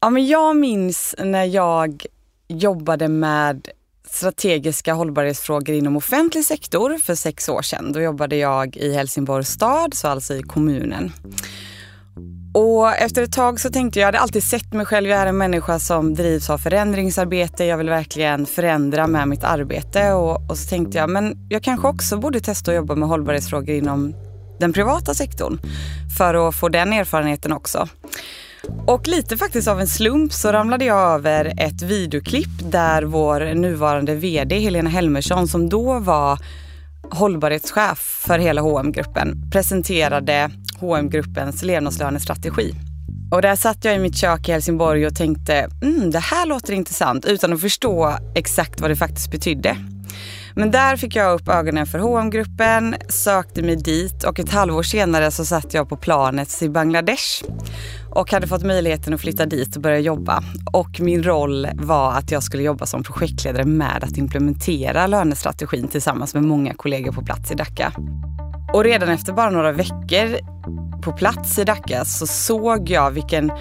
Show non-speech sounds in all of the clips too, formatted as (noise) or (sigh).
Ja, men jag minns när jag jobbade med strategiska hållbarhetsfrågor inom offentlig sektor för sex år sedan. Då jobbade jag i Helsingborgs stad, så alltså i kommunen. Och efter ett tag så tänkte jag, jag hade alltid sett mig själv, jag är en människa som drivs av förändringsarbete, jag vill verkligen förändra med mitt arbete och, och så tänkte jag, men jag kanske också borde testa att jobba med hållbarhetsfrågor inom den privata sektorn för att få den erfarenheten också. Och lite faktiskt av en slump så ramlade jag över ett videoklipp där vår nuvarande VD Helena Helmersson som då var hållbarhetschef för hela hm gruppen presenterade hm gruppens levnadslönestrategi. Och där satt jag i mitt kök i Helsingborg och tänkte, mm, det här låter intressant utan att förstå exakt vad det faktiskt betydde. Men där fick jag upp ögonen för hm gruppen sökte mig dit och ett halvår senare så satt jag på planet till Bangladesh och hade fått möjligheten att flytta dit och börja jobba. Och min roll var att jag skulle jobba som projektledare med att implementera lönestrategin tillsammans med många kollegor på plats i Dhaka. Och redan efter bara några veckor på plats i Dhaka så såg jag vilken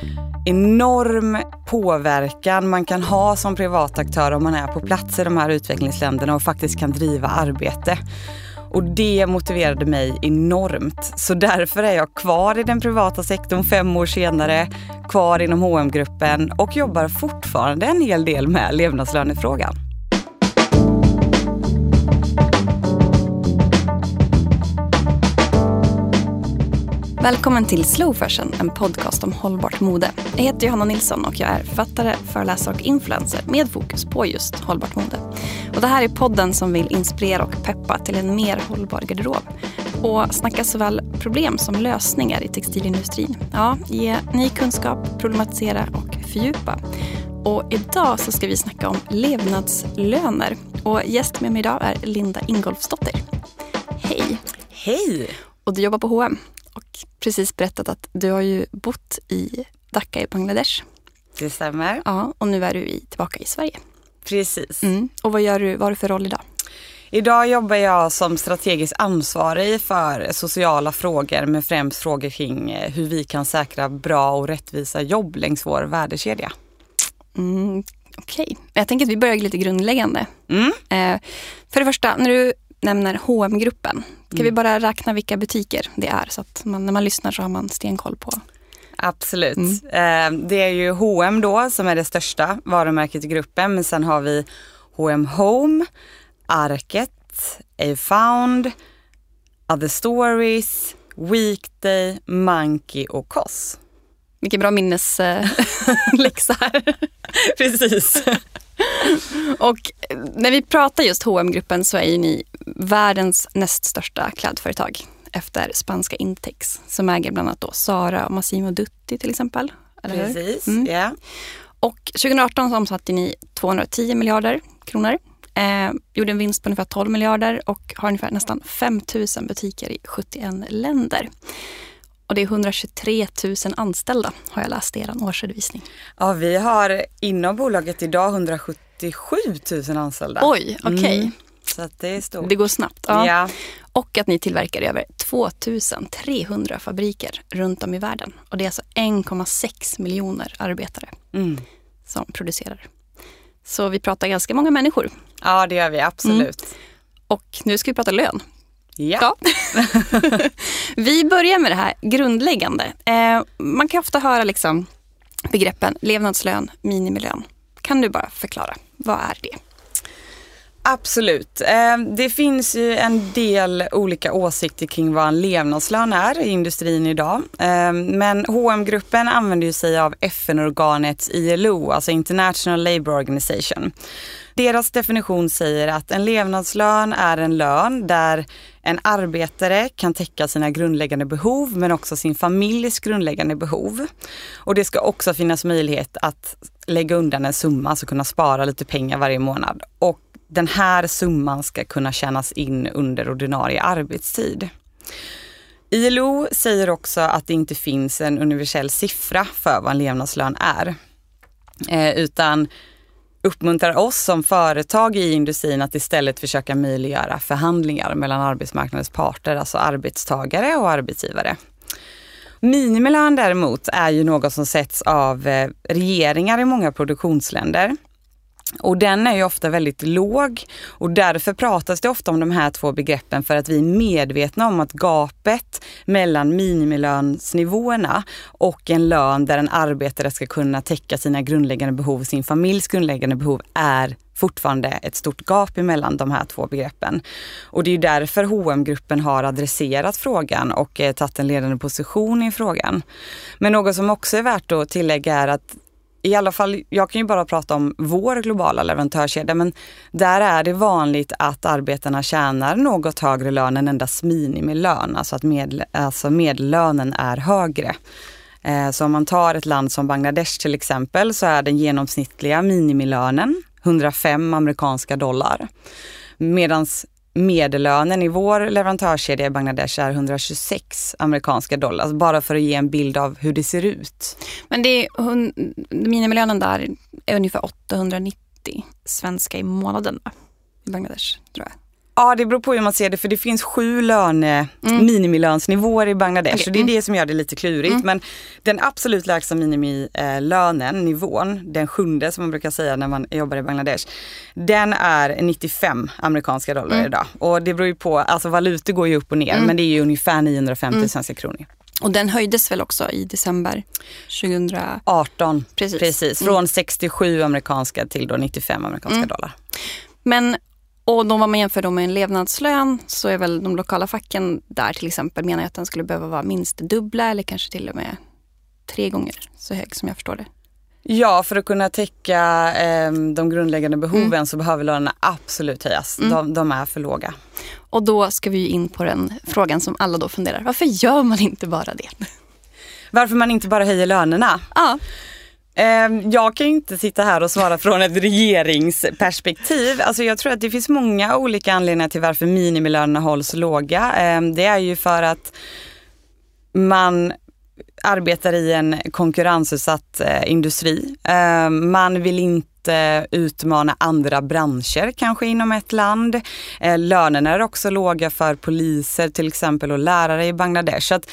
enorm påverkan man kan ha som privataktör om man är på plats i de här utvecklingsländerna och faktiskt kan driva arbete. Och det motiverade mig enormt. Så därför är jag kvar i den privata sektorn fem år senare, kvar inom hm gruppen och jobbar fortfarande en hel del med levnadslönefrågan. Välkommen till Slow Fashion, en podcast om hållbart mode. Jag heter Johanna Nilsson och jag är författare, föreläsare och influencer med fokus på just hållbart mode. Och det här är podden som vill inspirera och peppa till en mer hållbar garderob och snacka såväl problem som lösningar i textilindustrin. Ja, ge ny kunskap, problematisera och fördjupa. Och idag så ska vi snacka om levnadslöner. Och gäst med mig idag är Linda Ingolfsdotter. Hej! Hej! Och du jobbar på H&M och precis berättat att du har ju bott i Dhaka i Bangladesh. Det stämmer. Ja, och nu är du i, tillbaka i Sverige. Precis. Mm. Och vad, gör du, vad har du för roll idag? Idag jobbar jag som strategiskt ansvarig för sociala frågor med främst frågor kring eh, hur vi kan säkra bra och rättvisa jobb längs vår värdekedja. Mm, Okej, okay. jag tänker att vi börjar lite grundläggande. Mm. Eh, för det första, när du nämner hm gruppen kan mm. vi bara räkna vilka butiker det är så att man, när man lyssnar så har man stenkoll på Absolut. Mm. Eh, det är ju H&M då som är det största varumärket i gruppen men sen har vi H&M Home, Arket, A-Found, Other Stories, Weekday, Monkey och Koss. Vilken bra minnesläxa här. (laughs) Precis. (laughs) och när vi pratar just hm gruppen så är ju ni världens näst största klädföretag efter spanska Intex som äger bland annat då Zara och Massimo Dutti till exempel. Precis, mm. yeah. Och 2018 så omsatte ni 210 miljarder kronor. Eh, gjorde en vinst på ungefär 12 miljarder och har ungefär nästan 5 000 butiker i 71 länder. Och det är 123 000 anställda har jag läst i er årsredovisning. Ja, vi har inom bolaget idag 177 000 anställda. Oj, okej. Okay. Mm. Så det är stort. Det går snabbt. Ja. ja. Och att ni tillverkar i över 2300 fabriker runt om i världen. Och det är alltså 1,6 miljoner arbetare mm. som producerar. Så vi pratar ganska många människor. Ja, det gör vi absolut. Mm. Och nu ska vi prata lön. Ja. ja. (laughs) vi börjar med det här grundläggande. Eh, man kan ofta höra liksom begreppen levnadslön, minimilön. Kan du bara förklara, vad är det? Absolut. Ehm, det finns ju en del olika åsikter kring vad en levnadslön är i industrin idag. Ehm, men hm gruppen använder ju sig av FN-organet ILO, alltså International Labour Organization. Deras definition säger att en levnadslön är en lön där en arbetare kan täcka sina grundläggande behov men också sin familjs grundläggande behov. Och det ska också finnas möjlighet att lägga undan en summa, alltså kunna spara lite pengar varje månad. Och den här summan ska kunna tjänas in under ordinarie arbetstid. ILO säger också att det inte finns en universell siffra för vad en levnadslön är. Eh, utan uppmuntrar oss som företag i industrin att istället försöka möjliggöra förhandlingar mellan arbetsmarknadens parter, alltså arbetstagare och arbetsgivare. Minimilön däremot är ju något som sätts av eh, regeringar i många produktionsländer. Och den är ju ofta väldigt låg och därför pratas det ofta om de här två begreppen för att vi är medvetna om att gapet mellan minimilönsnivåerna och en lön där en arbetare ska kunna täcka sina grundläggande behov, sin familjs grundläggande behov är fortfarande ett stort gap emellan de här två begreppen. Och det är därför hm gruppen har adresserat frågan och eh, tagit en ledande position i frågan. Men något som också är värt att tillägga är att i alla fall, jag kan ju bara prata om vår globala leverantörskedja, men där är det vanligt att arbetarna tjänar något högre lön än endast minimilön, alltså att med, alltså medellönen är högre. Eh, så om man tar ett land som Bangladesh till exempel så är den genomsnittliga minimilönen 105 amerikanska dollar. Medan medellönen i vår leverantörskedja i Bangladesh är 126 amerikanska dollar. Alltså bara för att ge en bild av hur det ser ut. Men det är, minimilönen där är ungefär 890 svenska i månaden i Bangladesh, tror jag. Ja, det beror på hur man ser det för det finns sju löne, mm. minimilönsnivåer i Bangladesh okay. och det är mm. det som gör det lite klurigt. Mm. Men den absolut lägsta minimilönen, nivån, den sjunde som man brukar säga när man jobbar i Bangladesh, den är 95 amerikanska dollar mm. idag. Och det beror ju på, alltså valutor går ju upp och ner mm. men det är ju ungefär 950 mm. svenska kronor. Och den höjdes väl också i december 2018? Precis, precis. från 67 amerikanska till då 95 amerikanska dollar. Men och då om man jämför då med en levnadslön så är väl de lokala facken där till exempel menar att den skulle behöva vara minst dubbla eller kanske till och med tre gånger så hög som jag förstår det. Ja, för att kunna täcka eh, de grundläggande behoven mm. så behöver lönerna absolut höjas. Mm. De, de, är för låga. Och då ska vi in på den frågan som alla då funderar. Varför gör man inte bara det? Varför man inte bara höjer lönerna? Ja. Ehm, jag kan inte sitta här och svara från ett regeringsperspektiv. Alltså jag tror att det finns många olika anledningar till varför minimilönerna hålls låga. Ehm, det är ju för att man arbetar i en konkurrensutsatt eh, industri. Ehm, man vill inte utmana andra branscher kanske inom ett land. Eh, lönerna är också låga för poliser till exempel och lärare i Bangladesh. Så att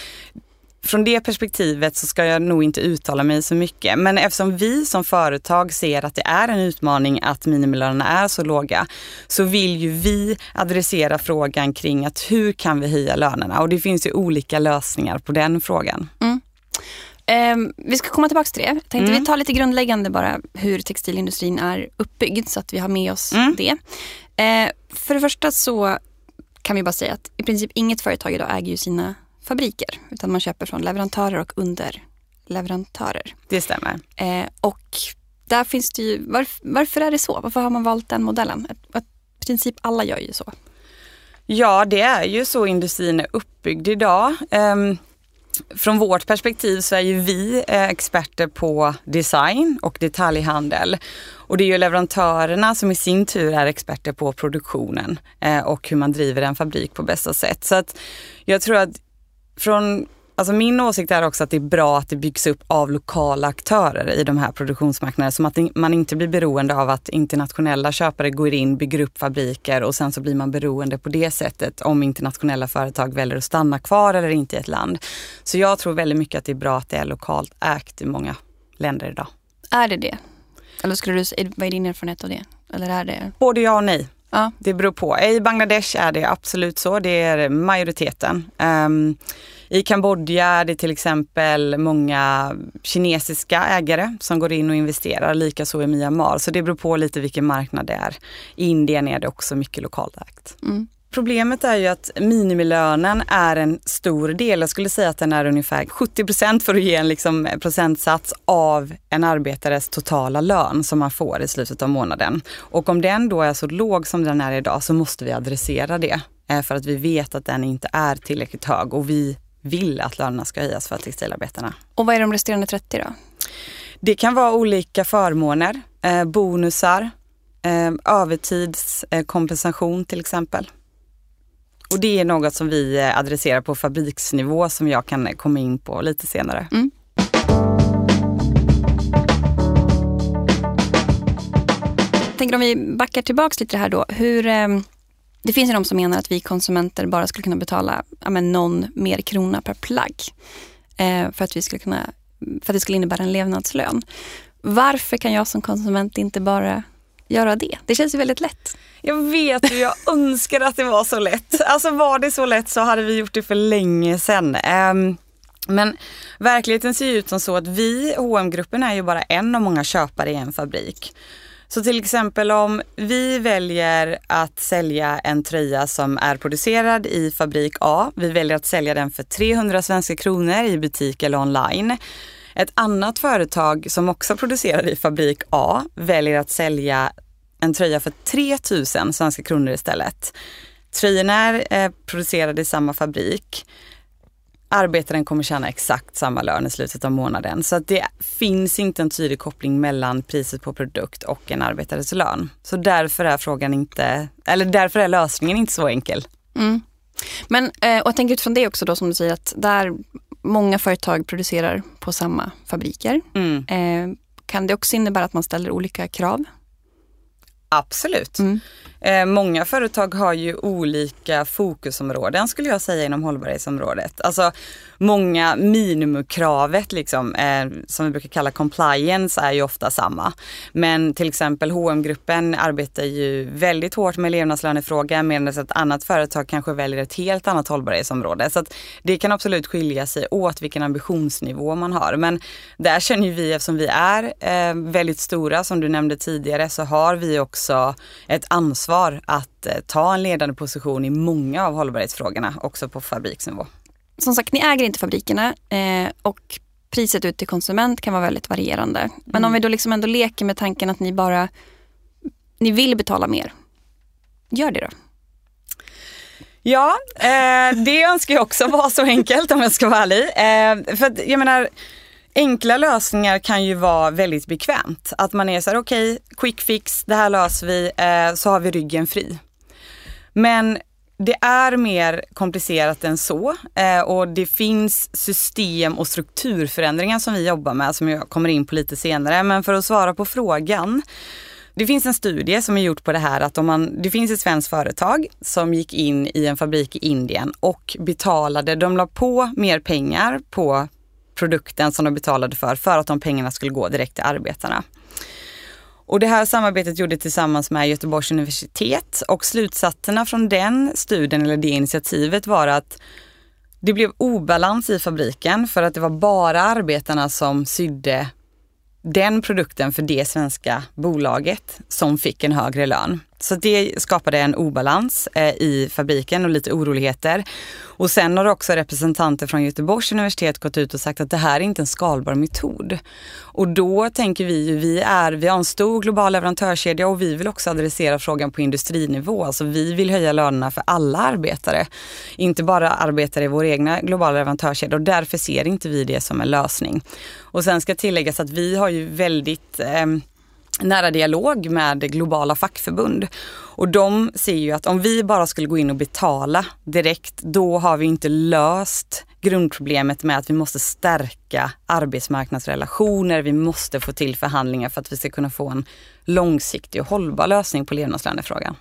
från det perspektivet så ska jag nog inte uttala mig så mycket. Men eftersom vi som företag ser att det är en utmaning att minimilönerna är så låga så vill ju vi adressera frågan kring att hur kan vi höja lönerna? Och det finns ju olika lösningar på den frågan. Mm. Eh, vi ska komma tillbaka till det. Tänkte mm. vi tar lite grundläggande bara hur textilindustrin är uppbyggd så att vi har med oss mm. det. Eh, för det första så kan vi bara säga att i princip inget företag idag äger ju sina fabriker utan man köper från leverantörer och underleverantörer. Det stämmer. Eh, och där finns det ju, varf, varför är det så? Varför har man valt den modellen? I princip alla gör ju så. Ja, det är ju så industrin är uppbyggd idag. Um, från vårt perspektiv så är ju vi eh, experter på design och detaljhandel. Och det är ju leverantörerna som i sin tur är experter på produktionen eh, och hur man driver en fabrik på bästa sätt. Så att jag tror att från Alltså min åsikt är också att det är bra att det byggs upp av lokala aktörer i de här produktionsmarknaderna. Som att man inte blir beroende av att internationella köpare går in, bygger upp fabriker och sen så blir man beroende på det sättet om internationella företag väljer att stanna kvar eller inte i ett land. Så jag tror väldigt mycket att det är bra att det är lokalt ägt i många länder idag. Är det det? Eller skulle du, vad är din erfarenhet av det? Eller är det? Både ja och nej. Ja. Det beror på. I Bangladesh är det absolut så. Det är majoriteten. Um, I Kambodja är det till exempel många kinesiska ägare som går in och investerar. Likaså i Myanmar. Så det beror på lite vilken marknad det är. I Indien är det också mycket lokalt ägt. Mm. Problemet är ju att minimilönen är en stor del. Jag skulle säga att den är ungefär 70 procent för att ge en liksom procentsats av en arbetares totala lön som man får i slutet av månaden. Och om den då är så låg som den är idag så måste vi adressera det. Eh, för att vi vet att den inte är tillräckligt hög och vi vill att lönerna ska höjas för textilarbetarna. Och vad är de resterande 30 då? Det kan vara olika förmåner, eh, bonusar, eh, övertidskompensation till exempel. Och det är något som vi eh, adresserar på fabriksnivå som jag kan eh, komma in på lite senare. Mm. Jag tänker om vi backar tillbaks lite här då. Hur, eh, det finns ju de som menar att vi konsumenter bara skulle kunna betala ja, men någon mer krona per plagg. eh, för att vi skulle kunna för att det skulle innebära en levnadslön. Varför kan jag som konsument inte bara göra det? Det känns ju väldigt lätt. Jag vet och jag önskar att det var så lätt. Alltså var det så lätt så hade vi gjort det för länge sedan. Um, men verkligheten ser ju ut som så att vi, hm gruppen är ju bara en av många köpare i en fabrik. Så till exempel om vi väljer att sälja en tröja som är producerad i fabrik A. Vi väljer att sälja den för 300 svenska kronor i butik eller online. Ett annat företag som också producerar i fabrik A väljer att sälja en tröja för 3000 svenska kronor istället. Tröjorna är eh, producerade i samma fabrik arbetaren kommer tjäna exakt samma lön i slutet av månaden. Så att det finns inte en tydlig koppling mellan priset på produkt och en arbetares lön. Så därför är frågan inte, eller därför är lösningen inte så enkel. Mm. Men, eh, och jag tänker utifrån det också då som du säger att där många företag producerar på samma fabriker. Mm. Eh, kan det också innebära att man ställer olika krav? Absolut. Mm. Eh, många företag har ju olika fokusområden skulle jag säga inom hållbarhetsområdet. Alltså många minimumkravet liksom, eh, som vi brukar kalla compliance är ju ofta samma. Men till exempel hm gruppen arbetar ju väldigt hårt med levnadslönefrågan medan ett annat företag kanske väljer ett helt annat hållbarhetsområde. Så det kan absolut skilja sig åt vilken ambitionsnivå man har. Men där känner vi, eftersom vi är eh, väldigt stora som du nämnde tidigare, så har vi också ett ansvar att eh, ta en ledande position i många av hållbarhetsfrågorna, också på fabriksnivå som sagt, ni äger inte fabrikerna eh, och priset ut till konsument kan vara väldigt varierande. Men mm. om vi då liksom ändå leker med tanken att ni bara ni vill betala mer. Gör det då. Ja, eh, det önskar jag också vara så enkelt om jag ska vara ärlig. Eh, för att, jag menar, enkla lösningar kan ju vara väldigt bekvämt. Att man är så här, okej, okay, quick fix, det här löser vi, eh, så har vi ryggen fri. Men det är mer komplicerat än så eh, och det finns system och strukturförändringar som vi jobbar med som jag kommer in på lite senare. Men för att svara på frågan. Det finns en studie som är gjord på det här att om man, det finns ett svenskt företag som gick in i en fabrik i Indien och betalade, de la på mer pengar på produkten som de betalade för, för att de pengarna skulle gå direkt till arbetarna. Och det här samarbetet gjorde tillsammans med Göteborgs universitet och slutsatserna från den studien eller det initiativet var att det blev obalans i fabriken för att det var bara arbetarna som sydde den produkten för det svenska bolaget som fick en högre lön. Så det skapade en obalans eh, i fabriken och lite oroligheter. Och sen har också representanter från Göteborgs universitet gått ut och sagt att det här är inte en skalbar metod. Och då tänker vi ju, vi, är, vi har en stor global leverantörskedja och vi vill också adressera frågan på industrinivå. Alltså vi vill höja lönerna för alla arbetare. Inte bara arbetare i vår egna globala leverantörskedja och därför ser inte vi det som en lösning. Och sen ska tilläggas att vi har ju väldigt eh, nära dialog med globala fackförbund. Och de ser ju att om vi bara skulle gå in och betala direkt, då har vi inte löst grundproblemet med att vi måste stärka arbetsmarknadsrelationer. Vi måste få till förhandlingar för att vi ska kunna få en långsiktig och hållbar lösning på levnadslönefrågan.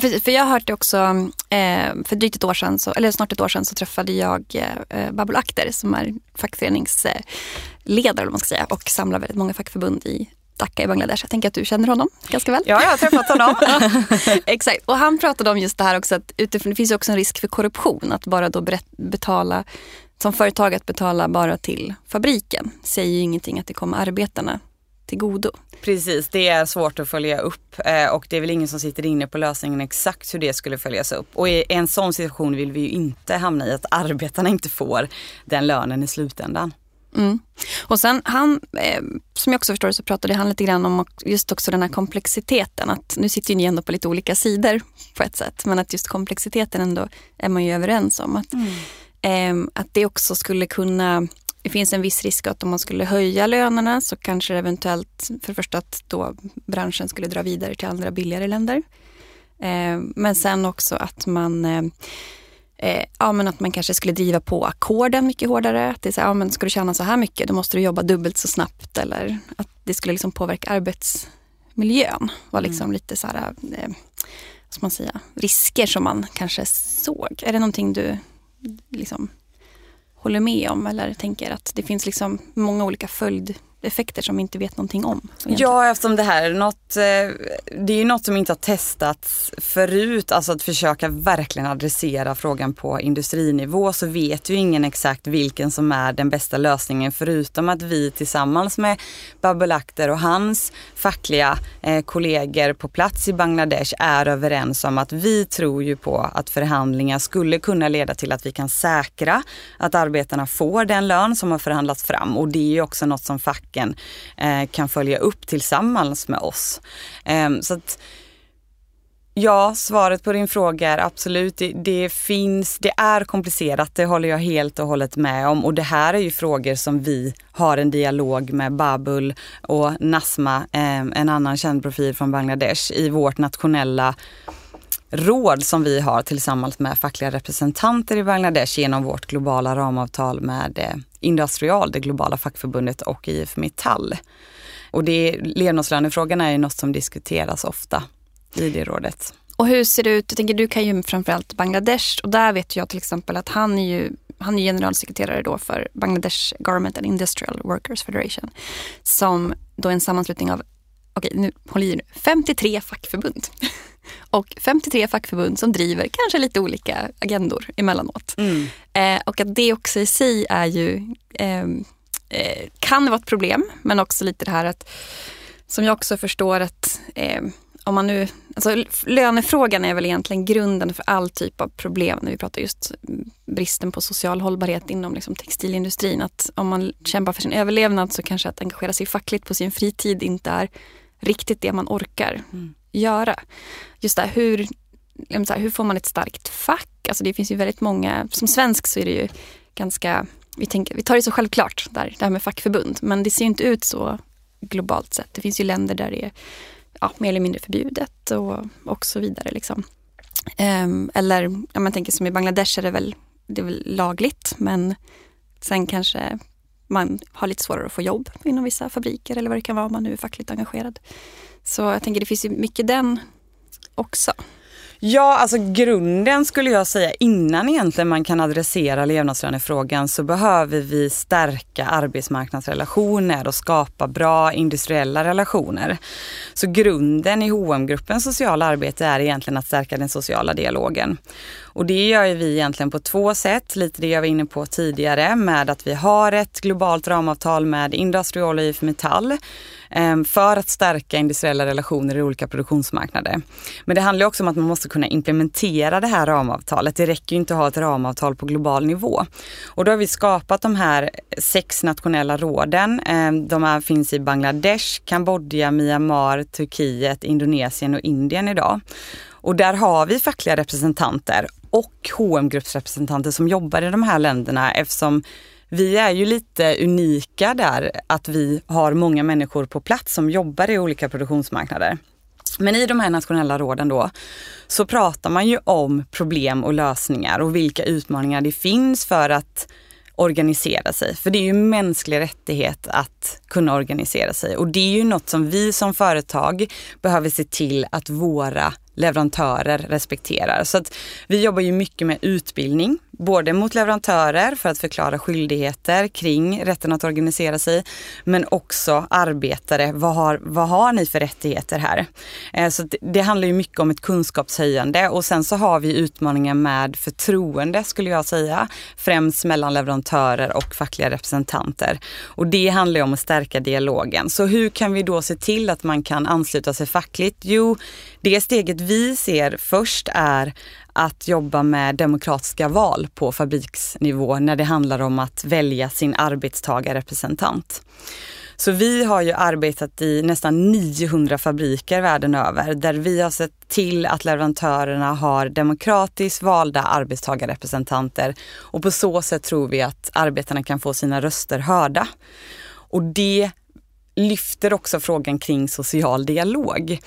För jag har hört det också, eh, för drygt ett år sedan, så, eller snart ett år sedan så träffade jag eh, Akter som är fackföreningsledare eller man ska säga, och samlar väldigt många fackförbund i Dhaka i Bangladesh. Jag tänker att du känner honom ganska väl. Ja, jag har träffat honom. (laughs) Exakt. Och han pratade om just det här också att utifrån, det finns också en risk för korruption. Att bara då betala, som företag att betala bara till fabriken säger ju ingenting att det kommer arbetarna till godo. Precis, det är svårt att följa upp eh, och det är väl ingen som sitter inne på lösningen exakt hur det skulle följas upp. Och i en sån situation vill vi ju inte hamna i att arbetarna inte får den lönen i slutändan. Mm. Och sen han, eh, som jag också förstår så pratade han lite grann om just också den här komplexiteten. Att nu sitter ni ändå på lite olika sidor på ett sätt. Men att just komplexiteten ändå är man ju överens om. Att, mm. eh, att det också skulle kunna det finns en viss risk att om man skulle höja lönerna så kanske det eventuellt för det första att då branschen skulle dra vidare till andra billigare länder. Eh, men sen också att man eh, ja, men att man kanske skulle driva på ackorden mycket hårdare. Att det är så här, ja, men ska du tjäna så här mycket då måste du jobba dubbelt så snabbt. Eller att det skulle liksom påverka arbetsmiljön. var liksom mm. lite så här, eh, vad ska man säga, risker som man kanske såg. Är det någonting du liksom håller med om eller tänker att det finns liksom många olika följd effekter som vi inte vet någonting om. Egentligen. Ja, eftersom det här är något, eh, det är ju något som inte har testats förut, alltså att försöka verkligen adressera frågan på industrinivå så vet ju ingen exakt vilken som är den bästa lösningen förutom att vi tillsammans med Babel Akhter och hans fackliga eh, kollegor på plats i Bangladesh är överens om att vi tror ju på att förhandlingar skulle kunna leda till att vi kan säkra att arbetarna får den lön som har förhandlats fram och det är ju också något som fack marken eh, kan följa upp tillsammans med oss. Eh, så att, Ja, svaret på din fråga är absolut. Det, det, finns, det är komplicerat, det håller jag helt och hållet med om. Och det här är ju frågor som vi har en dialog med Babul och Nasma, eh, en annan känd profil från Bangladesh, i vårt nationella råd som vi har tillsammans med fackliga representanter i Bangladesh genom vårt globala ramavtal med eh, Industrial, det globala fackförbundet och IF Metall. Och det, levnadslönefrågan är ju något som diskuteras ofta i det rådet. Och hur ser det ut, jag tänker du kan ju framförallt Bangladesh och där vet jag till exempel att han är ju han är generalsekreterare då för Bangladesh Garment and Industrial Workers Federation som då är en sammanslutning av, okej nu håll i nu, 53 fackförbund och 53 fackförbund som driver kanske lite olika agendor emellanåt. Mm. Eh, och att det också i sig är ju, ehm, eh, kan vara ett problem, men också lite det här att, som jag också förstår att eh, om man nu, alltså lönefrågan är väl egentligen grunden för all typ av problem när vi pratar just bristen på social hållbarhet inom liksom textilindustrin. Att om man kämpar för sin överlevnad så kanske att engagera sig fackligt på sin fritid inte är riktigt det man orkar. Mm göra. Just det hur, liksom hur får man ett starkt fack? Alltså det finns ju väldigt många, som svensk så är det ju ganska, vi, tänker, vi tar det så självklart där, det här med fackförbund, men det ser inte ut så globalt sett. Det finns ju länder där det är ja, mer eller mindre förbjudet och, och så vidare. Liksom. Um, eller om man tänker som i Bangladesh är det väl, det är väl lagligt men sen kanske man har lite svårare att få jobb inom vissa fabriker eller vad det kan vara om man nu är fackligt engagerad. Så jag tänker det finns ju mycket den också. Ja, alltså grunden skulle jag säga innan egentligen man kan adressera levnadslönefrågan så behöver vi stärka arbetsmarknadsrelationer och skapa bra industriella relationer. Så grunden i hm gruppens sociala arbete är egentligen att stärka den sociala dialogen. Och det gör ju vi egentligen på två sätt, lite det jag var inne på tidigare med att vi har ett globalt ramavtal med Industrial och IF Metall eh, för att stärka industriella relationer i olika produktionsmarknader. Men det handlar också om att man måste kunna implementera det här ramavtalet. Det räcker ju inte att ha ett ramavtal på global nivå. Och då har vi skapat de här sex nationella råden. Eh, de här finns i Bangladesh, Kambodja, Myanmar, Turkiet, Indonesien och Indien idag. Och där har vi fackliga representanter och hm gruppsrepresentanter som jobbar i de här länderna eftersom vi är ju lite unika där att vi har många människor på plats som jobbar i olika produktionsmarknader. Men i de här nationella råden då så pratar man ju om problem och lösningar och vilka utmaningar det finns för att organisera sig. För det är ju mänsklig rättighet att kunna organisera sig och det är ju något som vi som företag behöver se till att våra leverantörer respekterar. Så att vi jobbar ju mycket med utbildning, både mot leverantörer för att förklara skyldigheter kring rätten att organisera sig, men också arbetare. Vad har, vad har ni för rättigheter här? Eh, så det, det handlar ju mycket om ett kunskapshöjande och sen så har vi utmaningar med förtroende skulle jag säga, främst mellan leverantörer och fackliga representanter. Och det handlar ju om att stärka dialogen. Så hur kan vi då se till att man kan ansluta sig fackligt? Jo, det steget vi ser först är att jobba med demokratiska val på fabriksnivå när det handlar om att välja sin arbetstagarrepresentant. Så vi har ju arbetat i nästan 900 fabriker världen över där vi har sett till att leverantörerna har demokratiskt valda arbetstagarrepresentanter och på så sätt tror vi att arbetarna kan få sina röster hörda. Och det lyfter också frågan kring social dialog.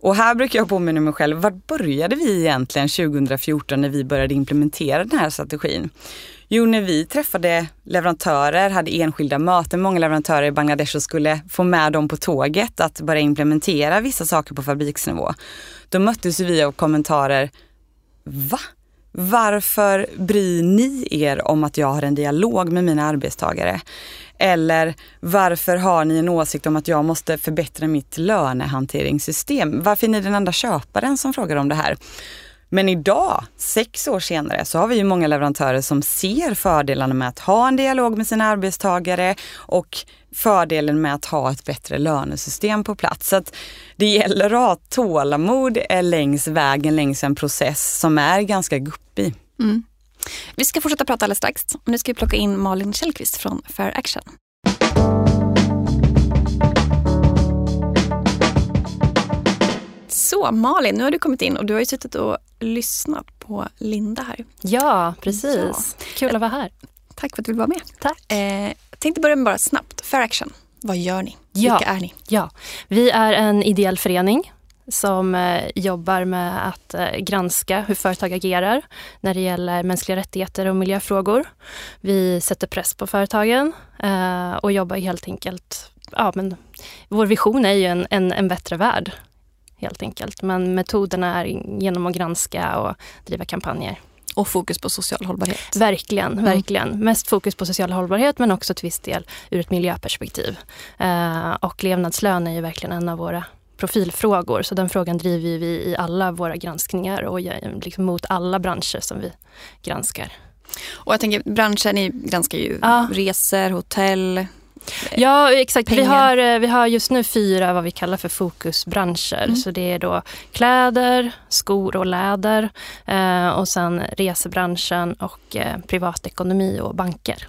Och här brukar jag påminna mig själv, var började vi egentligen 2014 när vi började implementera den här strategin? Jo, när vi träffade leverantörer, hade enskilda möten, många leverantörer i Bangladesh och skulle få med dem på tåget att börja implementera vissa saker på fabriksnivå. Då möttes vi av kommentarer, va? Varför bryr ni er om att jag har en dialog med mina arbetstagare? Eller varför har ni en åsikt om att jag måste förbättra mitt lönehanteringssystem? Varför är ni den enda köparen som frågar om det här? Men idag, sex år senare, så har vi ju många leverantörer som ser fördelarna med att ha en dialog med sina arbetstagare och fördelen med att ha ett bättre lönesystem på plats. Så att det gäller att ha tålamod längs vägen, längs en process som är ganska guppig. Mm. Vi ska fortsätta prata alldeles strax. Nu ska vi plocka in Malin Källqvist från Fair Action. Så Malin, nu har du kommit in och du har ju suttit och lyssnat på Linda här. Ja, precis. Ja. Kul att vara här. Tack för att du vill vara med. Tack. Eh, tänkte börja med bara snabbt. Fair Action, vad gör ni? Ja. Vilka är ni? Ja, vi är en ideell förening som eh, jobbar med att eh, granska hur företag agerar när det gäller mänskliga rättigheter och miljöfrågor. Vi sätter press på företagen eh, och jobbar helt enkelt... Ja, men vår vision är ju en, en, en bättre värld, helt enkelt. Men metoderna är genom att granska och driva kampanjer. Och fokus på social hållbarhet. Verkligen, mm. verkligen. Mest fokus på social hållbarhet men också till viss del ur ett miljöperspektiv. Eh, och levnadslön är ju verkligen en av våra profilfrågor. Så den frågan driver vi i alla våra granskningar och liksom mot alla branscher som vi granskar. Och jag tänker branscher, ni granskar ju ja. resor, hotell, Ja exakt, vi har, eh, vi har just nu fyra vad vi kallar för fokusbranscher. Mm. Så det är då kläder, skor och läder eh, och sen resebranschen och eh, privatekonomi och banker.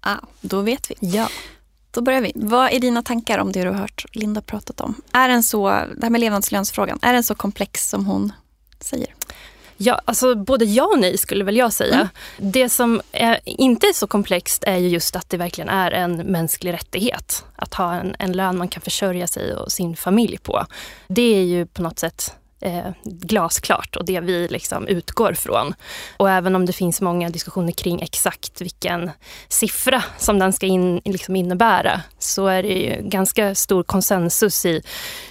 Ah, då vet vi. Ja. Då börjar vi. Vad är dina tankar om det du har hört Linda pratat om? Är den så, det här med levnadslönsfrågan, är den så komplex som hon säger? Ja, alltså både ja och nej skulle väl jag säga. Mm. Det som är, inte är så komplext är ju just att det verkligen är en mänsklig rättighet. Att ha en, en lön man kan försörja sig och sin familj på. Det är ju på något sätt eh, glasklart och det vi liksom utgår från. Och även om det finns många diskussioner kring exakt vilken siffra som den ska in, liksom innebära så är det ganska stor konsensus i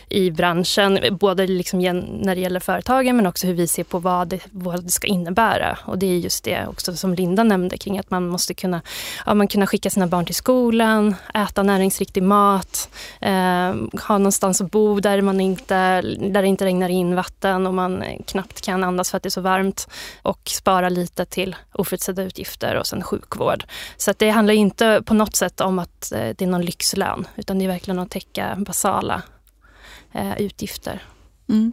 i branschen, både liksom när det gäller företagen men också hur vi ser på vad det, vad det ska innebära. Och det är just det också som Linda nämnde kring att man måste kunna, ja, man kunna skicka sina barn till skolan, äta näringsriktig mat, eh, ha någonstans att bo där, man inte, där det inte regnar in vatten och man knappt kan andas för att det är så varmt och spara lite till oförutsedda utgifter och sen sjukvård. Så att det handlar inte på något sätt om att eh, det är någon lyxlön utan det är verkligen att täcka basala eh, utgifter. Mm.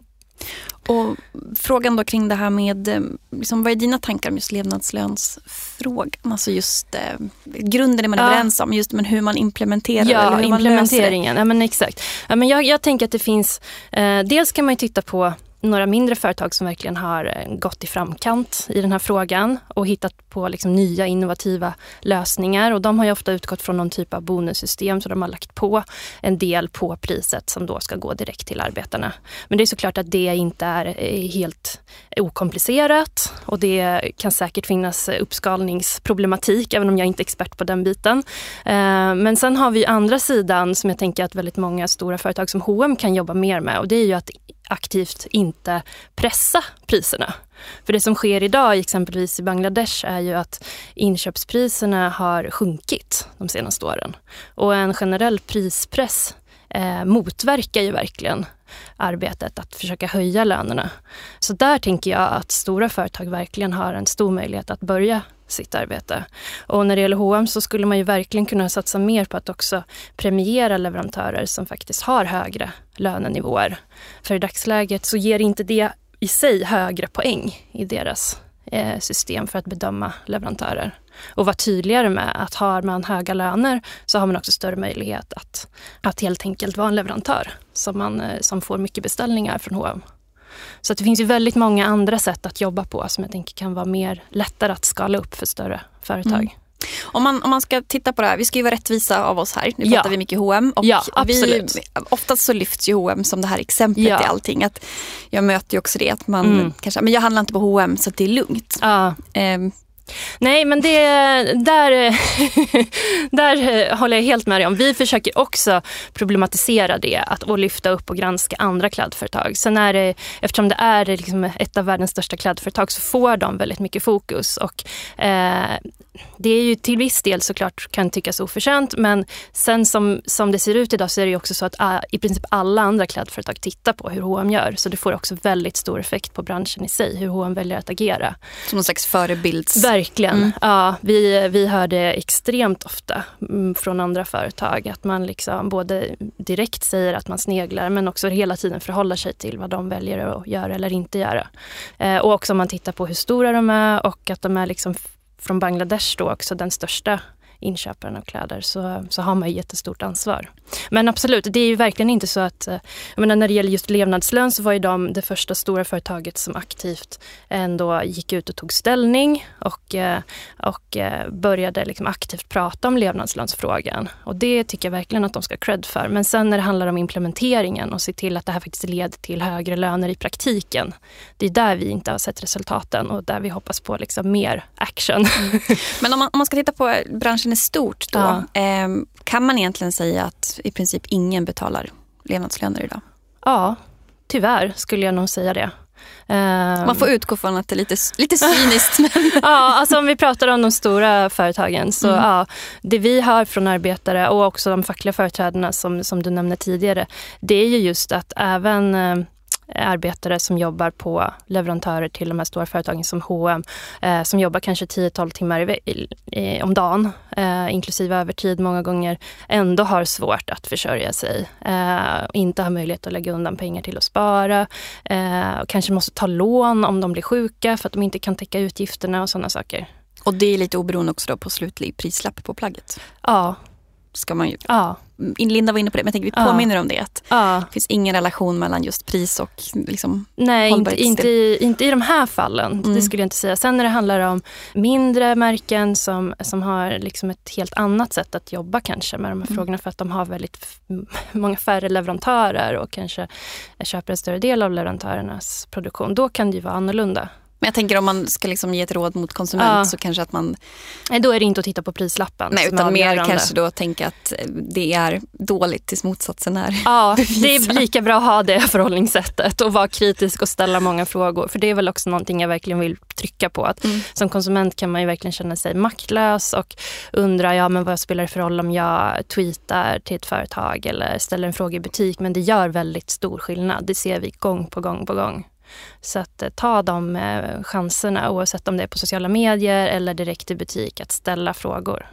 Och frågan då kring det här med, eh, liksom, vad är dina tankar om just levnadslönsfrågan? Alltså just eh, grunden är man ja. överens om, just men hur man implementerar ja, eller hur implementeringen. Ja, men exakt. Ja, men jag, jag tänker att det finns, eh, dels kan man titta på några mindre företag som verkligen har eh, gått i framkant i den här frågan och hittat på liksom nya innovativa lösningar. Och de har ju ofta utgått från någon typ av bonussystem så de har lagt på en del på priset som då ska gå direkt till arbetarna. Men det är såklart att det inte är eh, helt okomplicerat och det kan säkert finnas uppskalningsproblematik även om jag inte är expert på den biten. Eh, men sen har vi andra sidan som jag tänker att väldigt många stora företag som H&M kan jobba mer med och det är ju att aktivt inte pressa priserna. För det som sker idag, exempelvis i Bangladesh, är ju att inköpspriserna har sjunkit de senaste åren. Och en generell prispress eh, motverkar ju verkligen arbetet att försöka höja lönerna. Så där tänker jag att stora företag verkligen har en stor möjlighet att börja sitt arbete. Och när det gäller H&M så skulle man ju verkligen kunna satsa mer på att också premiera leverantörer som faktiskt har högre lönenivåer. För i dagsläget så ger inte det i sig högre poäng i deras eh, system för att bedöma leverantörer. Och vara tydligare med att har man höga löner så har man också större möjlighet att, att helt enkelt vara en leverantör som, man, eh, som får mycket beställningar från H&M. Så det finns ju väldigt många andra sätt att jobba på som jag tänker kan vara mer lättare att skala upp för större företag. Mm. Om man, om man ska titta på det här, vi ska ju vara rättvisa av oss här. Nu ja. pratar vi mycket H&M och ja, absolut. Vi, oftast så lyfts ju H&M som det här exemplet ja. i allting. Att jag möter ju också det att man mm. kanske, men jag handlar inte på H&M så det är lugnt. Ja. Um, Nej, men det, där, (laughs) där håller jag helt med dig om. Vi försöker också problematisera det att, och lyfta upp och granska andra klädföretag. Sen är det, eftersom det är liksom ett av världens största klädföretag så får de väldigt mycket fokus. Och, eh, det är ju till viss del såklart kan tyckas oförtjänt men sen som, som det ser ut idag så är det också så att uh, i princip alla andra klädföretag tittar på hur H&M gör. Så det får också väldigt stor effekt på branschen i sig, hur H&M väljer att agera. Som någon slags förebilds... Verkligen. Mm. Ja, vi, vi hör det extremt ofta mm, från andra företag att man liksom både direkt säger att man sneglar men också hela tiden förhåller sig till vad de väljer att göra eller inte göra. Eh, och också om man tittar på hur stora de är och att de är liksom från Bangladesh då också den största inköparen av kläder så, så har man jättestort ansvar. Men absolut, det är ju verkligen inte så att... Eh, jag menar, när det gäller just levnadslön så var ju de det första stora företaget som aktivt ändå gick ut och tog ställning och, eh, och eh, började liksom aktivt prata om levnadslönsfrågan. Och det tycker jag verkligen att de ska ha cred för. Men sen när det handlar om implementeringen och se till att det här faktiskt leder till högre löner i praktiken. Det är där vi inte har sett resultaten och där vi hoppas på liksom mer action. Mm. Men om man, om man ska titta på branschen i stort då. Ja. Eh, kan man egentligen säga att i princip ingen betalar levnadslöner idag. Ja, tyvärr skulle jag nog säga det. Man får utgå från att det är lite, lite cyniskt. (laughs) Men... ja, alltså om vi pratar om de stora företagen så mm. ja, det vi hör från arbetare och också de fackliga företrädarna som, som du nämnde tidigare, det är ju just att även eh, arbetare som jobbar på leverantörer till de här stora företagen som H&M eh, som jobbar kanske 10-12 timmar i, i, om dagen, eh, inklusive övertid många gånger, ändå har svårt att försörja sig. Eh, inte har möjlighet att lägga undan pengar till att spara. Eh, kanske måste ta lån om de blir sjuka för att de inte kan täcka utgifterna och sådana saker. Och det är lite oberoende också då på slutlig prislapp på plagget? Ja, ska man ju... Ja. Linda var inne på det, men jag tänker vi påminner ja. om det. Att ja. Det finns ingen relation mellan just pris och liksom Nej, inte, inte, i, inte i de här fallen. Mm. Det skulle jag inte säga. Sen när det handlar om mindre märken som, som har liksom ett helt annat sätt att jobba kanske med de här mm. frågorna för att de har väldigt (laughs) många färre leverantörer och kanske köper en större del av leverantörernas produktion. Då kan det ju vara annorlunda. Men jag tänker om man ska liksom ge ett råd mot konsument ja. så kanske att man... Nej, då är det inte att titta på prislappen. Nej, utan mer kanske då tänka att det är dåligt tills motsatsen är Ja, (laughs) det är lika bra att ha det förhållningssättet och vara kritisk och ställa många frågor. För det är väl också någonting jag verkligen vill trycka på. Att mm. Som konsument kan man ju verkligen känna sig maktlös och undra ja, men vad spelar det för roll om jag tweetar till ett företag eller ställer en fråga i butik. Men det gör väldigt stor skillnad. Det ser vi gång på gång på gång. Så att eh, ta de eh, chanserna oavsett om det är på sociala medier eller direkt i butik att ställa frågor.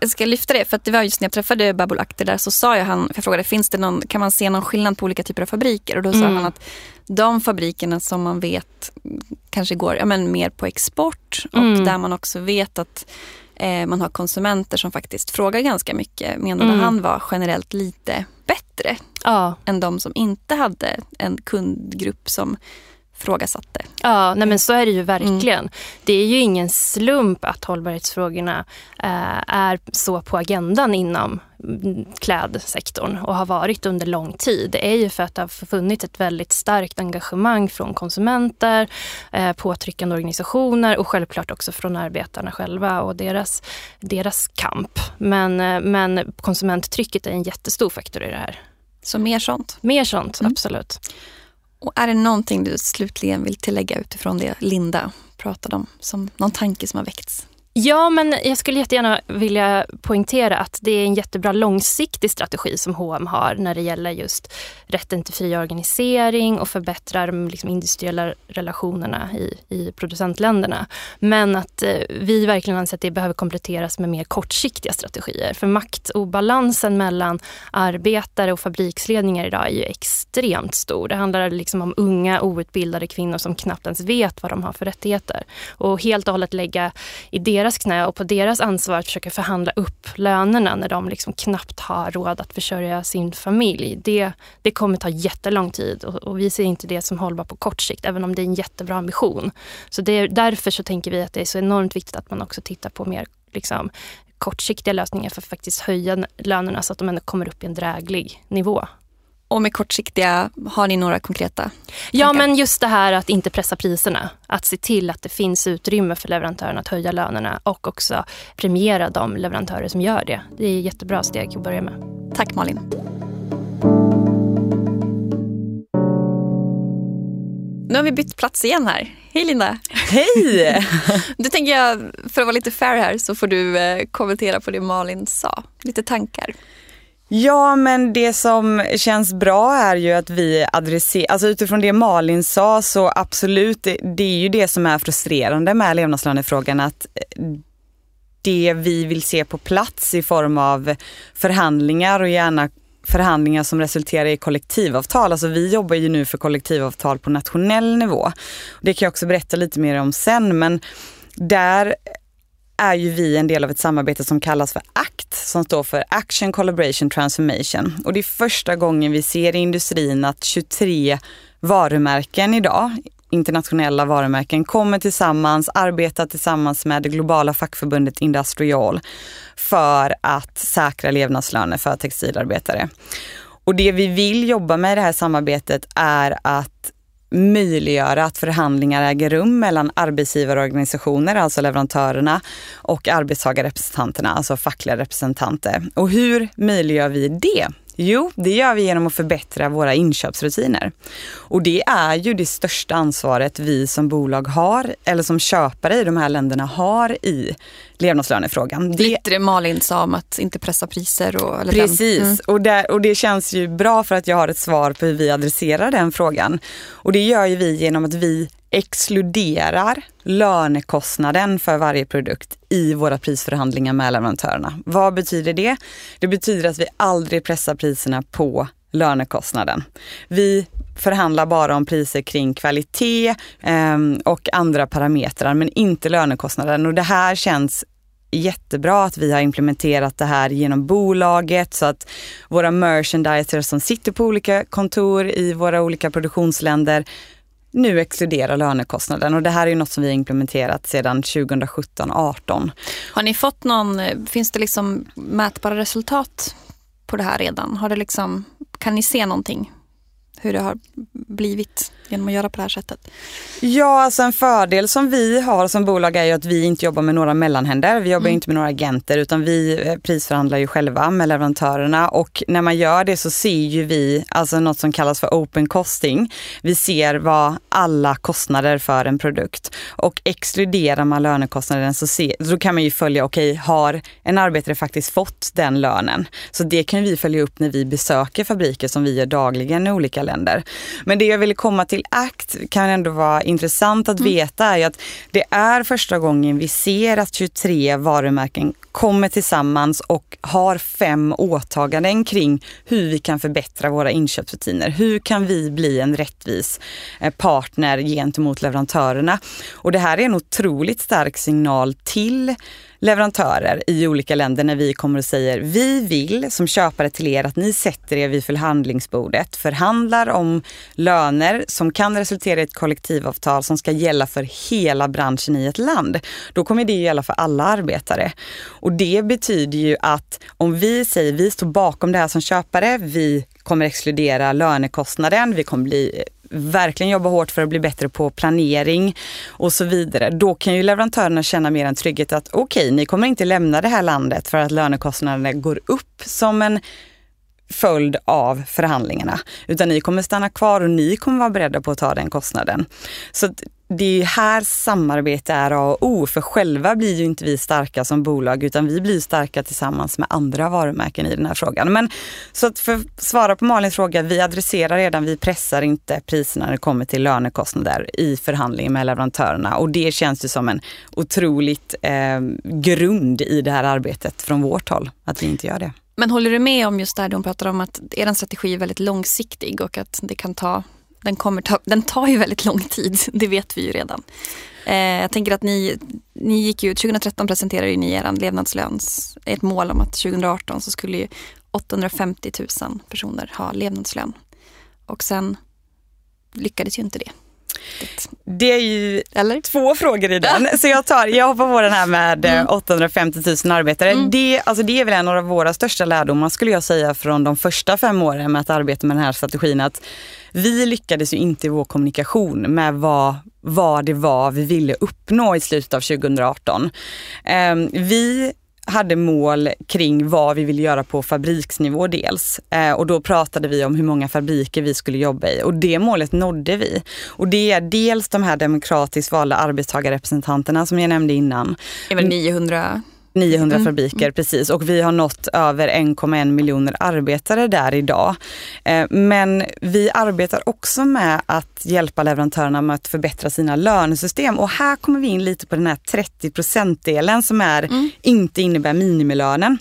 Jag ska lyfta det, för att det var just när jag träffade Babul Akhter där så sa jag han, jag frågade finns det någon, kan man se någon skillnad på olika typer av fabriker? Och då mm. sa han att de fabrikerna som man vet kanske går ja, men mer på export och mm. där man också vet att eh, man har konsumenter som faktiskt frågar ganska mycket menade mm. han var generellt lite bättre ja. än de som inte hade en kundgrupp som frågasatte. Ja, nej men så är det ju verkligen. Mm. Det är ju ingen slump att hållbarhetsfrågorna eh, är så på agendan inom klädsektorn och har varit under lång tid. Det är ju för att det har funnits ett väldigt starkt engagemang från konsumenter, eh, påtryckande organisationer och självklart också från arbetarna själva och deras, deras kamp. Men, eh, men konsumenttrycket är en jättestor faktor i det här. Så mer sånt? Mer sånt, mm. absolut. Och är det någonting du slutligen vill tillägga utifrån det Linda pratade om, som någon tanke som har väckts? Ja, men jag skulle jättegärna vilja poängtera att det är en jättebra långsiktig strategi som H&M har när det gäller just rätten till fri organisering och förbättra de mm, liksom industriella relationerna i, i producentländerna. Men att eh, vi verkligen anser att det behöver kompletteras med mer kortsiktiga strategier. För maktobalansen mellan arbetare och fabriksledningar idag är ju extremt stor. Det handlar liksom om unga outbildade kvinnor som knappt ens vet vad de har för rättigheter. Och helt och hållet lägga i det deras knä och på deras ansvar att försöka förhandla upp lönerna när de liksom knappt har råd att försörja sin familj. Det, det kommer ta jättelång tid och, och vi ser inte det som hållbart på kort sikt, även om det är en jättebra ambition. Så det, därför så tänker vi att det är så enormt viktigt att man också tittar på mer liksom, kortsiktiga lösningar för att faktiskt höja lönerna så att de ändå kommer upp i en dräglig nivå. Och med kortsiktiga, har ni några konkreta Ja, tankar? men just det här att inte pressa priserna. Att se till att det finns utrymme för leverantörerna att höja lönerna och också premiera de leverantörer som gör det. Det är ett jättebra steg att börja med. Tack Malin. Nu har vi bytt plats igen här. Hej Linda! Hej! (laughs) Du tänker jag, för att vara lite fair här, så får du eh, kommentera på det Malin sa. Lite tankar. Ja, men det som känns bra är ju att vi adresserar, alltså utifrån det Malin sa så absolut, det, det är ju det som är frustrerande med levnadslönefrågan att eh, det vi vill se på plats i form av förhandlingar och gärna förhandlingar som resulterar i kollektivavtal. Alltså vi jobbar ju nu för kollektivavtal på nationell nivå. Det kan jag också berätta lite mer om sen men där är ju vi en del av ett samarbete som kallas för ACT som står för Action Collaboration Transformation. Och det är första gången vi ser i industrin att 23 varumärken idag, internationella varumärken, kommer tillsammans, arbetar tillsammans med det globala fackförbundet Industrial för att säkra levnadslöner för textilarbetare. Och det vi vill jobba med i det här samarbetet är att möjliggöra att förhandlingar äger rum mellan arbetsgivarorganisationer, alltså leverantörerna, och arbetstagarrepresentanterna, alltså fackliga representanter. Och hur möjliggör vi det? Jo, det gör vi genom att förbättra våra inköpsrutiner. Och det är ju det största ansvaret vi som bolag har, eller som köpare i de här länderna har i levnadslönefrågan. Det... Lite det Malin sa om att inte pressa priser. Och, Precis, mm. och, där, och det känns ju bra för att jag har ett svar på hur vi adresserar den frågan. Och det gör ju vi genom att vi exkluderar lönekostnaden för varje produkt i våra prisförhandlingar med leverantörerna. Vad betyder det? Det betyder att vi aldrig pressar priserna på lönekostnaden. Vi förhandlar bara om priser kring kvalitet eh, och andra parametrar men inte lönekostnaden och det här känns jättebra att vi har implementerat det här genom bolaget så att våra merchandisers som sitter på olika kontor i våra olika produktionsländer nu exkluderar lönekostnaden och det här är ju något som vi har implementerat sedan 2017-18. Har ni fått någon, finns det liksom mätbara resultat på det här redan? Har det liksom, kan ni se någonting? Hur det har blivit genom att göra på det här sättet? Ja, alltså en fördel som vi har som bolag är ju att vi inte jobbar med några mellanhänder. Vi jobbar mm. inte med några agenter utan vi eh, prisförhandlar ju själva med leverantörerna och när man gör det så ser ju vi alltså något som kallas för open costing. Vi ser vad alla kostnader för en produkt och exkluderar man lönekostnaden så se, då kan man ju följa, okej okay, har en arbetare faktiskt fått den lönen? Så det kan vi följa upp när vi besöker fabriker som vi gör dagligen i olika länder. Men det jag ville komma till ACT kan ändå vara intressant att mm. veta är att det är första gången vi ser att 23 varumärken kommer tillsammans och har fem åtaganden kring hur vi kan förbättra våra inköpsrutiner. Hur kan vi bli en rättvis eh, partner gentemot leverantörerna? Och det här är en otroligt stark signal till leverantörer i olika länder när vi kommer och säger vi vill som köpare till er att ni sätter er vid förhandlingsbordet, förhandlar om löner som kan resultera i ett kollektivavtal som ska gälla för hela branschen i ett land. Då kommer det gälla för alla arbetare. Och det betyder ju att om vi säger vi står bakom det här som köpare, vi kommer exkludera lönekostnaden, vi kommer bli verkligen jobba hårt för att bli bättre på planering och så vidare. Då kan ju leverantörerna känna mer en trygghet att okej, okay, ni kommer inte lämna det här landet för att lönekostnaderna går upp som en följd av förhandlingarna. Utan ni kommer stanna kvar och ni kommer vara beredda på att ta den kostnaden. Så det är här samarbete är A och O. För själva blir ju inte vi starka som bolag utan vi blir starka tillsammans med andra varumärken i den här frågan. Men så att för att svara på Malins fråga, vi adresserar redan, vi pressar inte priserna när det kommer till lönekostnader i förhandlingen med leverantörerna. Och det känns ju som en otroligt eh, grund i det här arbetet från vårt håll, att vi inte gör det. Men håller du med om just det här hon pratar om att er strategi är väldigt långsiktig och att det kan ta den, kommer ta, den tar ju väldigt lång tid, (laughs) det vet vi ju redan. Eh, jag tänker att ni, ni gick ut, 2013 presenterade ni er levnadslöns, ett mål om att 2018 så skulle 850 000 personer ha levnadslön. Och sen lyckades ju inte det. Det är ju Eller? två frågor i den. Så jag, tar, jag hoppar på den här med eh, 850 000 arbetare. Mm. Det, alltså det är väl en av våra största lärdomar skulle jag säga från de första fem åren med att arbeta med den här strategin. Att vi lyckades ju inte i vår kommunikation med vad, vad det var vi ville uppnå i slutet av 2018. Eh, vi hade mål kring vad vi ville göra på fabriksnivå dels. Eh, och då pratade vi om hur många fabriker vi skulle jobba i och det målet nådde vi. Och det är dels de här demokratiskt valda arbetstagarrepresentanterna som jag nämnde innan. Det är väl 900 900 Mm. fabriker, precis. Och vi har nått över 1,1 miljoner arbetare där idag. Eh, Men vi arbetar också med att hjälpa leverantörerna med att förbättra sina lönesystem. Och här kommer vi in lite på den här 30 procentdelen som är, inte innebär minimilönen.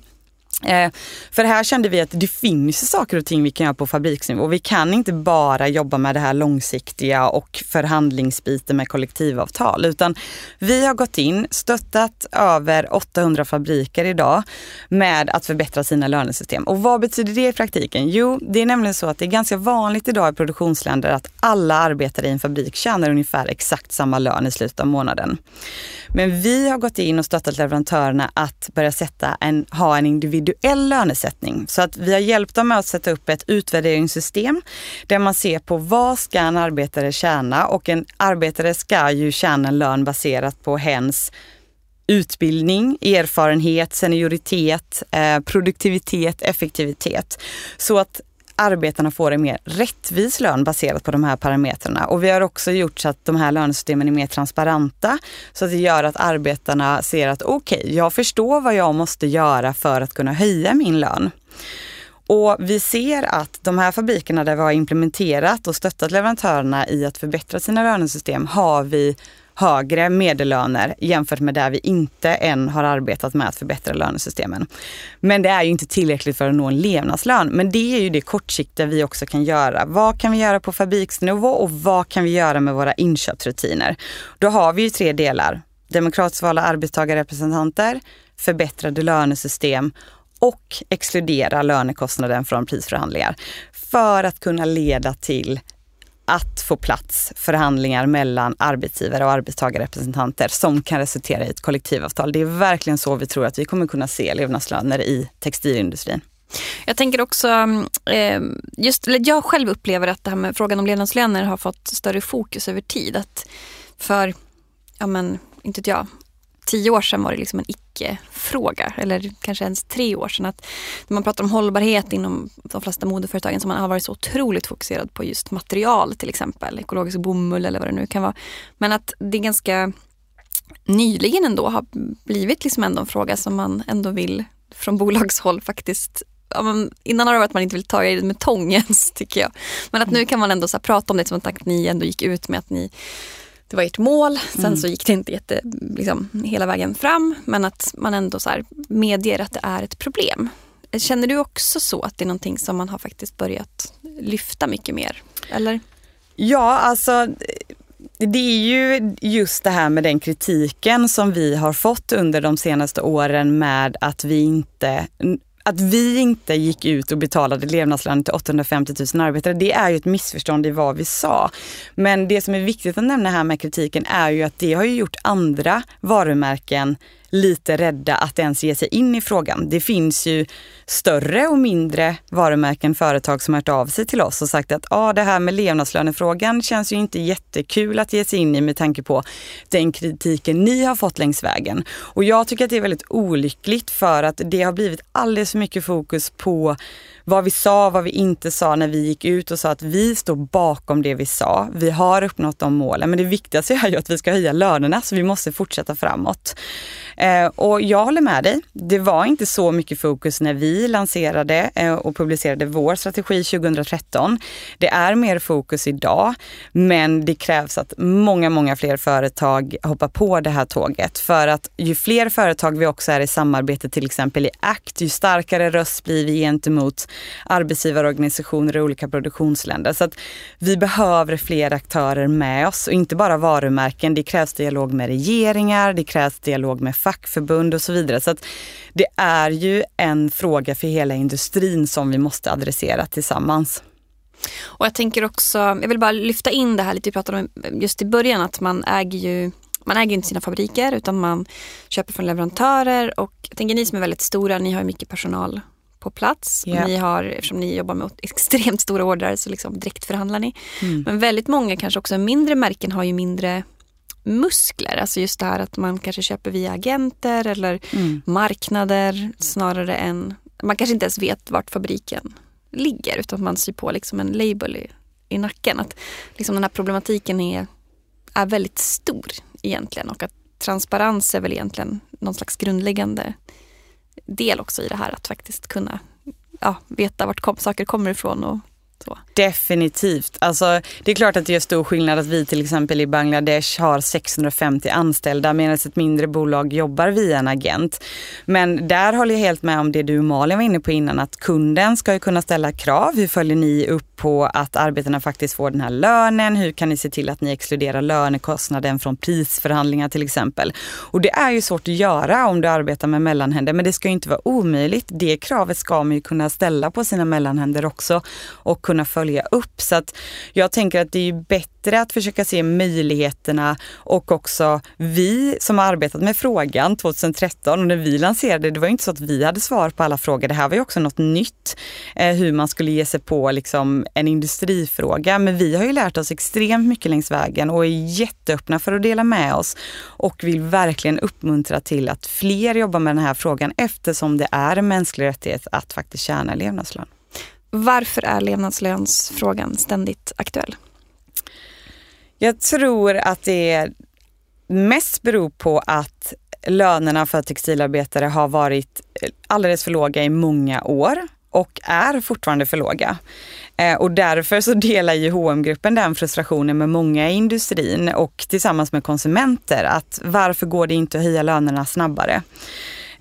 Eh, för här kände vi att det finns saker och ting vi kan göra på fabriksnivå. Vi kan inte bara jobba med det här långsiktiga och förhandlingsbiten med kollektivavtal. Utan vi har gått in, stöttat över 800 fabriker idag med att förbättra sina lönesystem. Och vad betyder det i praktiken? Jo, det är nämligen så att det är ganska vanligt idag i produktionsländer att alla arbetare i en fabrik tjänar ungefär exakt samma lön i slutet av månaden. Men vi har gått in och stöttat leverantörerna att börja sätta en, ha en individuell lönesättning. Så att vi har hjälpt dem med att sätta upp ett utvärderingssystem där man ser på vad ska en arbetare tjäna och en arbetare ska ju tjäna en lön baserat på hens utbildning, erfarenhet, senioritet, eh, produktivitet, effektivitet. Så att arbetarna får en mer rättvis lön baserat på de här parametrarna. Och vi har också gjort så att de här lönesystemen är mer transparenta. Så att det gör att arbetarna ser att okej, okay, jag förstår vad jag måste göra för att kunna höja min lön. Och vi ser att de här fabrikerna där vi har implementerat och stöttat leverantörerna i att förbättra sina lönesystem har vi högre medellöner jämfört med där vi inte än har arbetat med att förbättra lönesystemen. Men det är ju inte tillräckligt för att nå en levnadslön. Men det är ju det kortsiktiga vi också kan göra. Vad kan vi göra på fabriksnivå och vad kan vi göra med våra inköpsrutiner? Då har vi ju tre delar. Demokratiskt valda arbetstagarrepresentanter, förbättrade lönesystem och exkludera lönekostnaden från prisförhandlingar. För att kunna leda till att få plats förhandlingar mellan arbetsgivare och arbetstagarrepresentanter som kan resultera i ett kollektivavtal. Det är verkligen så vi tror att vi kommer kunna se levnadslöner i textilindustrin. Jag tänker också, eh, just, jag själv upplever att det här med frågan om levnadslöner har fått större fokus över tid. Att för, ja men, inte vet jag, tio år sedan var det liksom en icke-fråga. Eller kanske ens tre år sedan. Att när man pratar om hållbarhet inom de flesta modeföretagen så man har varit så otroligt fokuserad på just material till exempel. Ekologisk bomull eller vad det nu kan vara. Men att det är ganska nyligen ändå har blivit liksom ändå en fråga som man ändå vill från bolagshåll faktiskt Ja, men innan har det varit att man inte vill ta i det med tång ens, (laughs) tycker jag. Men att nu kan man ändå så prata om det som att ni ändå gick ut med att ni det var ert mål. Sen mm. så gick det inte jätte, liksom, hela vägen fram. Men att man ändå så här, medger att det är ett problem. Känner du också så att det är någonting som man har faktiskt börjat lyfta mycket mer? Eller? Ja, alltså det är ju just det här med den kritiken som vi har fått under de senaste åren med att vi inte att vi inte gick ut och betalade levnadslön till 850 000 arbetare, det är ju ett missförstånd i vad vi sa. Men det som är viktigt att nämna här med kritiken är ju att det har ju gjort andra varumärken lite rädda att ens ge sig in i frågan. Det finns ju större och mindre varumärken, företag som har hört av sig till oss och sagt att ah, det här med levnadslönefrågan känns ju inte jättekul att ge sig in i med tanke på den kritiken ni har fått längs vägen. Och jag tycker att det är väldigt olyckligt för att det har blivit alldeles för mycket fokus på vad vi sa, vad vi inte sa när vi gick ut och sa att vi står bakom det vi sa. Vi har uppnått de målen, men det viktigaste är ju att vi ska höja lönerna så vi måste fortsätta framåt. Eh, och jag håller med dig. Det var inte så mycket fokus när vi lanserade eh, och publicerade vår strategi 2013. Det är mer fokus idag, men det krävs att många, många fler företag hoppar på det här tåget. För att ju fler företag vi också är i samarbete, till exempel i ACT, ju starkare röst blir vi gentemot arbetsgivarorganisationer i olika produktionsländer. Så att vi behöver fler aktörer med oss och inte bara varumärken. Det krävs dialog med regeringar, det krävs dialog med fackförbund och så vidare. Så att det är ju en fråga för hela industrin som vi måste adressera tillsammans. Och jag tänker också, jag vill bara lyfta in det här lite vi pratade om just i början att man äger ju man äger inte sina fabriker utan man köper från leverantörer och jag tänker ni som är väldigt stora, ni har mycket personal på plats. Yeah. Ni har, eftersom ni jobbar med (laughs) extremt stora ordrar så liksom direkt förhandlar ni. Mm. Men väldigt många, kanske också mindre märken, har ju mindre muskler. Alltså just det här att man kanske köper via agenter eller mm. marknader snarare än... Man kanske inte ens vet vart fabriken ligger utan man syr på liksom en label i, i nacken. Att liksom den här problematiken är, är väldigt stor egentligen och att transparens är väl egentligen någon slags grundläggande del också i det här att faktiskt kunna ja, veta vart kom, saker kommer ifrån och så. Definitivt. Alltså, det är klart att det gör stor skillnad att vi till exempel i Bangladesh har 650 anställda medan ett mindre bolag jobbar via en agent. Men där håller jag helt med om det du och Malin var inne på innan att kunden ska ju kunna ställa krav. Hur följer ni upp på att arbetarna faktiskt får den här lönen? Hur kan ni se till att ni exkluderar lönekostnaden från prisförhandlingar till exempel? Och det är ju svårt att göra om du arbetar med mellanhänder men det ska ju inte vara omöjligt. Det kravet ska man ju kunna ställa på sina mellanhänder också och kunna följa upp. Så att jag tänker att det är bättre att försöka se möjligheterna och också vi som har arbetat med frågan 2013 och när vi lanserade, det var inte så att vi hade svar på alla frågor. Det här var ju också något nytt, eh, hur man skulle ge sig på liksom en industrifråga. Men vi har ju lärt oss extremt mycket längs vägen och är jätteöppna för att dela med oss och vill verkligen uppmuntra till att fler jobbar med den här frågan eftersom det är en mänsklig rättighet att faktiskt tjäna levnadslön. Varför är levnadslönsfrågan ständigt aktuell? Jag tror att det mest beror på att lönerna för textilarbetare har varit eh, alldeles för låga i många år och är fortfarande för låga. Eh, och därför så delar ju hm gruppen den frustrationen med många i industrin och tillsammans med konsumenter att varför går det inte att höja lönerna snabbare?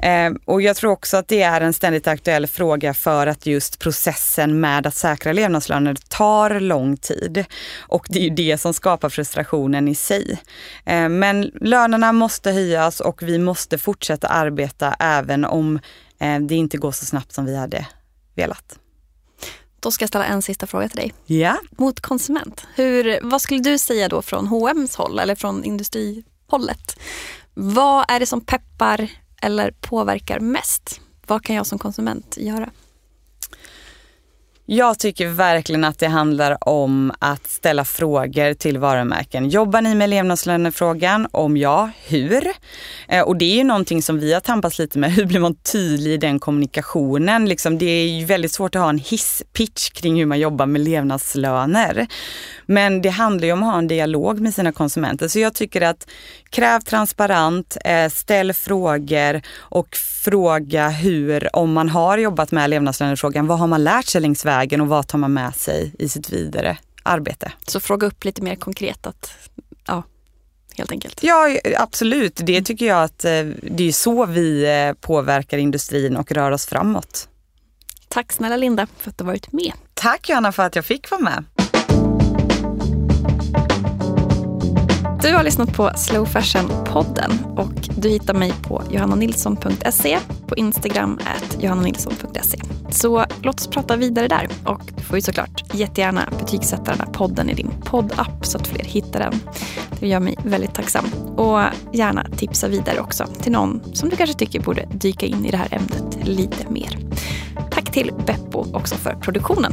Eh, och jag tror också att det är en ständigt aktuell fråga för att just processen med att säkra levnadslöner tar lång tid. Och det är ju det som skapar frustrationen i sig. Eh, men lönerna måste höjas och vi måste fortsätta arbeta även om eh, det inte går så snabbt som vi hade velat. Då ska jag ställa en sista fråga till dig. Ja. Mot konsument. Hur, vad skulle du säga då från H&M's håll eller från industrihållet? Vad är det som peppar eller påverkar mest? Vad kan jag som konsument göra? Jag tycker verkligen att det handlar om att ställa frågor till varumärken. Jobbar ni med levnadslönefrågan? Om ja, hur? Eh, och det är ju någonting som vi har tampats lite med. (laughs) Hur blir man tydlig i den kommunikationen? Liksom, det är ju väldigt svårt att ha en hisspitch kring hur man jobbar med levnadslöner. Men det handlar ju om att ha en dialog med sina konsumenter. Så jag tycker att kräv transparent, eh, ställ frågor och fråga hur, om man har jobbat med levnadslönefrågan, vad har man lärt sig längs vägen och vad tar man med sig i sitt vidare arbete? Så fråga upp lite mer konkret att, ja, helt enkelt. Ja, absolut. Det tycker jag att eh, det är så vi eh, påverkar industrin och rör oss framåt. Tack snälla Linda för att du varit med. Tack Johanna för att jag fick vara med. Du har lyssnat på Slow Fashion-podden och du hittar mig på johannanilsson.se, på Instagram at johannanilsson.se. Så låt oss prata vidare där och du får ju såklart jättegärna betygsätta den här podden i din poddapp så att fler hittar den. Det gör mig väldigt tacksam. Och gärna tipsa vidare också till någon som du kanske tycker borde dyka in i det här ämnet lite mer. Tack till Beppo också för produktionen.